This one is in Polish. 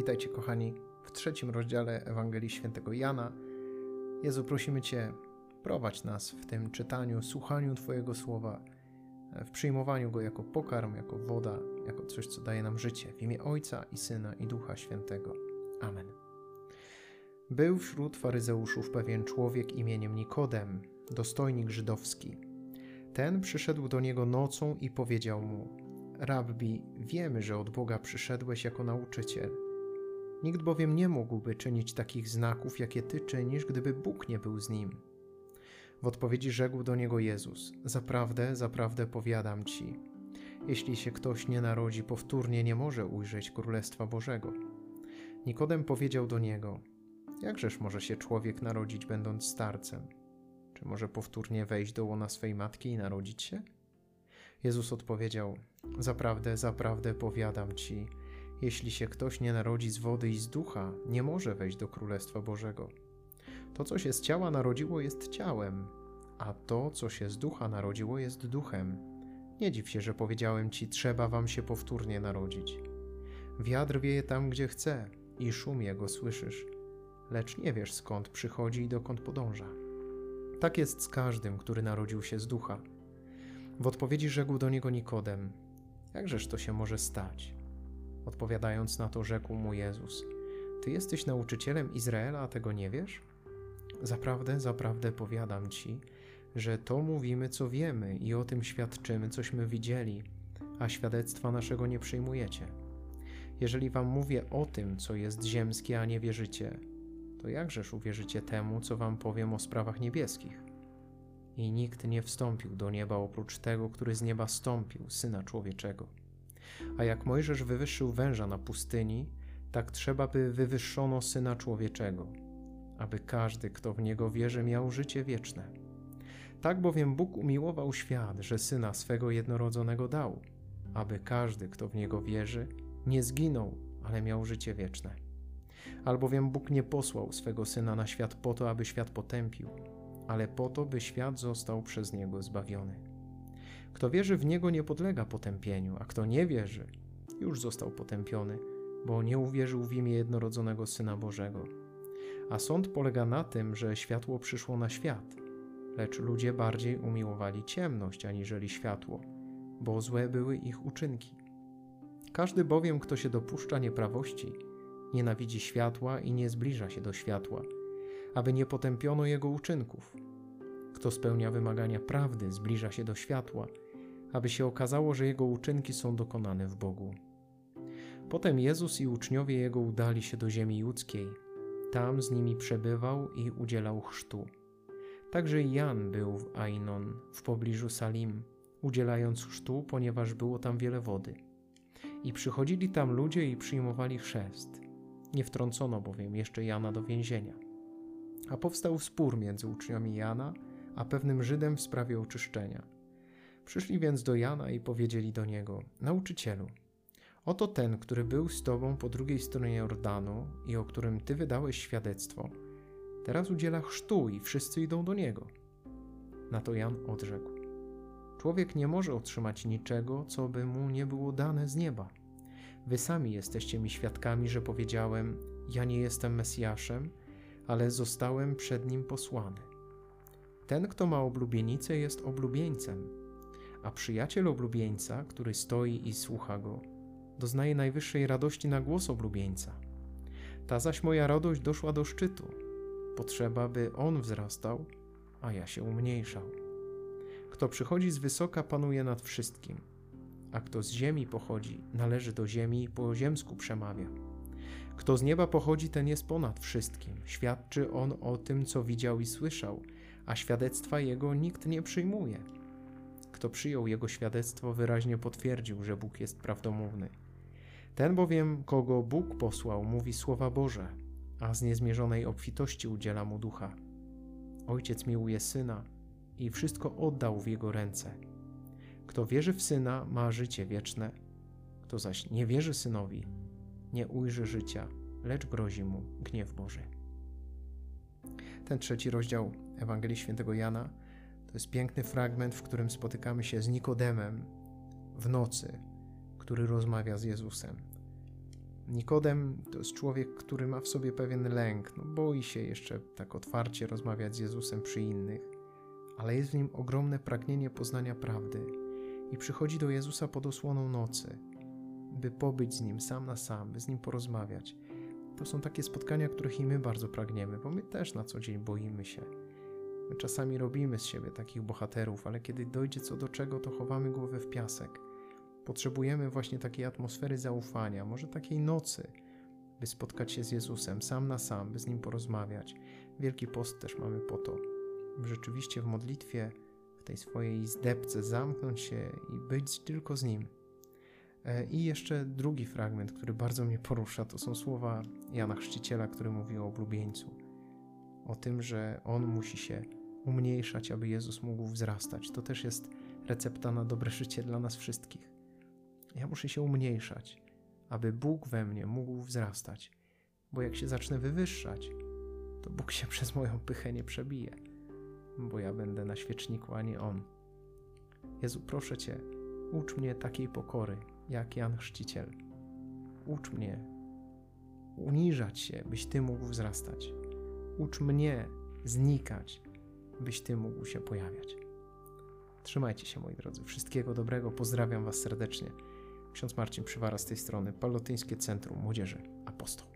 Witajcie, kochani, w trzecim rozdziale Ewangelii Świętego Jana. Jezu, prosimy Cię, prowadź nas w tym czytaniu, słuchaniu Twojego słowa, w przyjmowaniu go jako pokarm, jako woda, jako coś, co daje nam życie. W imię Ojca i Syna i Ducha Świętego. Amen. Był wśród faryzeuszów pewien człowiek imieniem Nikodem, dostojnik żydowski. Ten przyszedł do niego nocą i powiedział mu: Rabbi, wiemy, że od Boga przyszedłeś jako nauczyciel. Nikt bowiem nie mógłby czynić takich znaków, jakie ty czynisz, gdyby Bóg nie był z nim. W odpowiedzi rzekł do niego Jezus: Zaprawdę, zaprawdę powiadam ci, jeśli się ktoś nie narodzi powtórnie, nie może ujrzeć Królestwa Bożego. Nikodem powiedział do niego: Jakżeż może się człowiek narodzić, będąc starcem? Czy może powtórnie wejść do łona swej matki i narodzić się? Jezus odpowiedział: Zaprawdę, zaprawdę powiadam ci, jeśli się ktoś nie narodzi z wody i z ducha, nie może wejść do Królestwa Bożego. To, co się z ciała narodziło, jest ciałem, a to, co się z ducha narodziło, jest duchem. Nie dziw się, że powiedziałem ci, trzeba wam się powtórnie narodzić. Wiatr wieje tam, gdzie chce, i szum jego słyszysz, lecz nie wiesz skąd przychodzi i dokąd podąża. Tak jest z każdym, który narodził się z ducha. W odpowiedzi rzekł do niego Nikodem: Jakżeż to się może stać? Odpowiadając na to, rzekł mu Jezus: Ty jesteś nauczycielem Izraela, a tego nie wiesz? Zaprawdę, zaprawdę powiadam ci, że to mówimy, co wiemy, i o tym świadczymy, cośmy widzieli, a świadectwa naszego nie przyjmujecie. Jeżeli wam mówię o tym, co jest ziemskie, a nie wierzycie, to jakżeż uwierzycie temu, co wam powiem o sprawach niebieskich? I nikt nie wstąpił do nieba oprócz tego, który z nieba stąpił, syna człowieczego. A jak Mojżesz wywyższył węża na pustyni, tak trzeba by wywyższono syna człowieczego, aby każdy, kto w niego wierzy, miał życie wieczne. Tak bowiem Bóg umiłował świat, że syna swego jednorodzonego dał, aby każdy, kto w niego wierzy, nie zginął, ale miał życie wieczne. Albowiem Bóg nie posłał swego syna na świat po to, aby świat potępił, ale po to, by świat został przez niego zbawiony. Kto wierzy w niego, nie podlega potępieniu, a kto nie wierzy, już został potępiony, bo nie uwierzył w imię jednorodzonego syna Bożego. A sąd polega na tym, że światło przyszło na świat, lecz ludzie bardziej umiłowali ciemność aniżeli światło, bo złe były ich uczynki. Każdy bowiem, kto się dopuszcza nieprawości, nienawidzi światła i nie zbliża się do światła, aby nie potępiono jego uczynków. Kto spełnia wymagania prawdy, zbliża się do światła, aby się okazało, że jego uczynki są dokonane w Bogu. Potem Jezus i uczniowie jego udali się do ziemi judzkiej. Tam z nimi przebywał i udzielał chrztu. Także Jan był w Ainon, w pobliżu Salim, udzielając chrztu, ponieważ było tam wiele wody. I przychodzili tam ludzie i przyjmowali chrzest. Nie wtrącono bowiem jeszcze Jana do więzienia. A powstał spór między uczniami Jana a pewnym Żydem w sprawie oczyszczenia. Przyszli więc do Jana i powiedzieli do niego: Nauczycielu, oto ten, który był z tobą po drugiej stronie Jordanu i o którym ty wydałeś świadectwo, teraz udziela chrztu i wszyscy idą do niego. Na to Jan odrzekł: Człowiek nie może otrzymać niczego, co by mu nie było dane z nieba. Wy sami jesteście mi świadkami, że powiedziałem: Ja nie jestem Mesjaszem, ale zostałem przed nim posłany. Ten, kto ma oblubienicę, jest oblubieńcem, a przyjaciel oblubieńca, który stoi i słucha go, doznaje najwyższej radości na głos oblubieńca. Ta zaś moja radość doszła do szczytu. Potrzeba, by on wzrastał, a ja się umniejszał. Kto przychodzi z wysoka, panuje nad wszystkim, a kto z ziemi pochodzi, należy do ziemi i po ziemsku przemawia. Kto z nieba pochodzi, ten jest ponad wszystkim. Świadczy on o tym, co widział i słyszał, a świadectwa jego nikt nie przyjmuje. Kto przyjął jego świadectwo, wyraźnie potwierdził, że Bóg jest prawdomówny. Ten bowiem, kogo Bóg posłał, mówi słowa Boże, a z niezmierzonej obfitości udziela mu ducha. Ojciec miłuje syna i wszystko oddał w jego ręce. Kto wierzy w syna, ma życie wieczne, kto zaś nie wierzy synowi, nie ujrzy życia, lecz grozi mu gniew Boży. Ten trzeci rozdział Ewangelii Świętego Jana to jest piękny fragment, w którym spotykamy się z Nikodemem w nocy, który rozmawia z Jezusem. Nikodem to jest człowiek, który ma w sobie pewien lęk, no boi się jeszcze tak otwarcie rozmawiać z Jezusem przy innych, ale jest w nim ogromne pragnienie poznania prawdy i przychodzi do Jezusa pod osłoną nocy, by pobyć z nim sam na sam, by z nim porozmawiać. To są takie spotkania, których i my bardzo pragniemy, bo my też na co dzień boimy się. My czasami robimy z siebie takich bohaterów, ale kiedy dojdzie co do czego, to chowamy głowę w piasek. Potrzebujemy właśnie takiej atmosfery zaufania, może takiej nocy, by spotkać się z Jezusem sam na sam, by z nim porozmawiać. Wielki post też mamy po to, by rzeczywiście w modlitwie, w tej swojej zdepce zamknąć się i być tylko z nim. E, I jeszcze drugi fragment, który bardzo mnie porusza, to są słowa Jana Chrzciciela, który mówi o oblubieńcu. O tym, że on musi się umniejszać, aby Jezus mógł wzrastać. To też jest recepta na dobre życie dla nas wszystkich. Ja muszę się umniejszać, aby Bóg we mnie mógł wzrastać, bo jak się zacznę wywyższać, to Bóg się przez moją pychę nie przebije, bo ja będę na świeczniku, a nie On. Jezu, proszę Cię, ucz mnie takiej pokory, jak Jan Chrzciciel. Ucz mnie uniżać się, byś Ty mógł wzrastać. Ucz mnie znikać, byś Ty mógł się pojawiać. Trzymajcie się, moi drodzy. Wszystkiego dobrego. Pozdrawiam Was serdecznie. Ksiądz Marcin Przywara z tej strony, Palotyńskie Centrum Młodzieży Apostoł.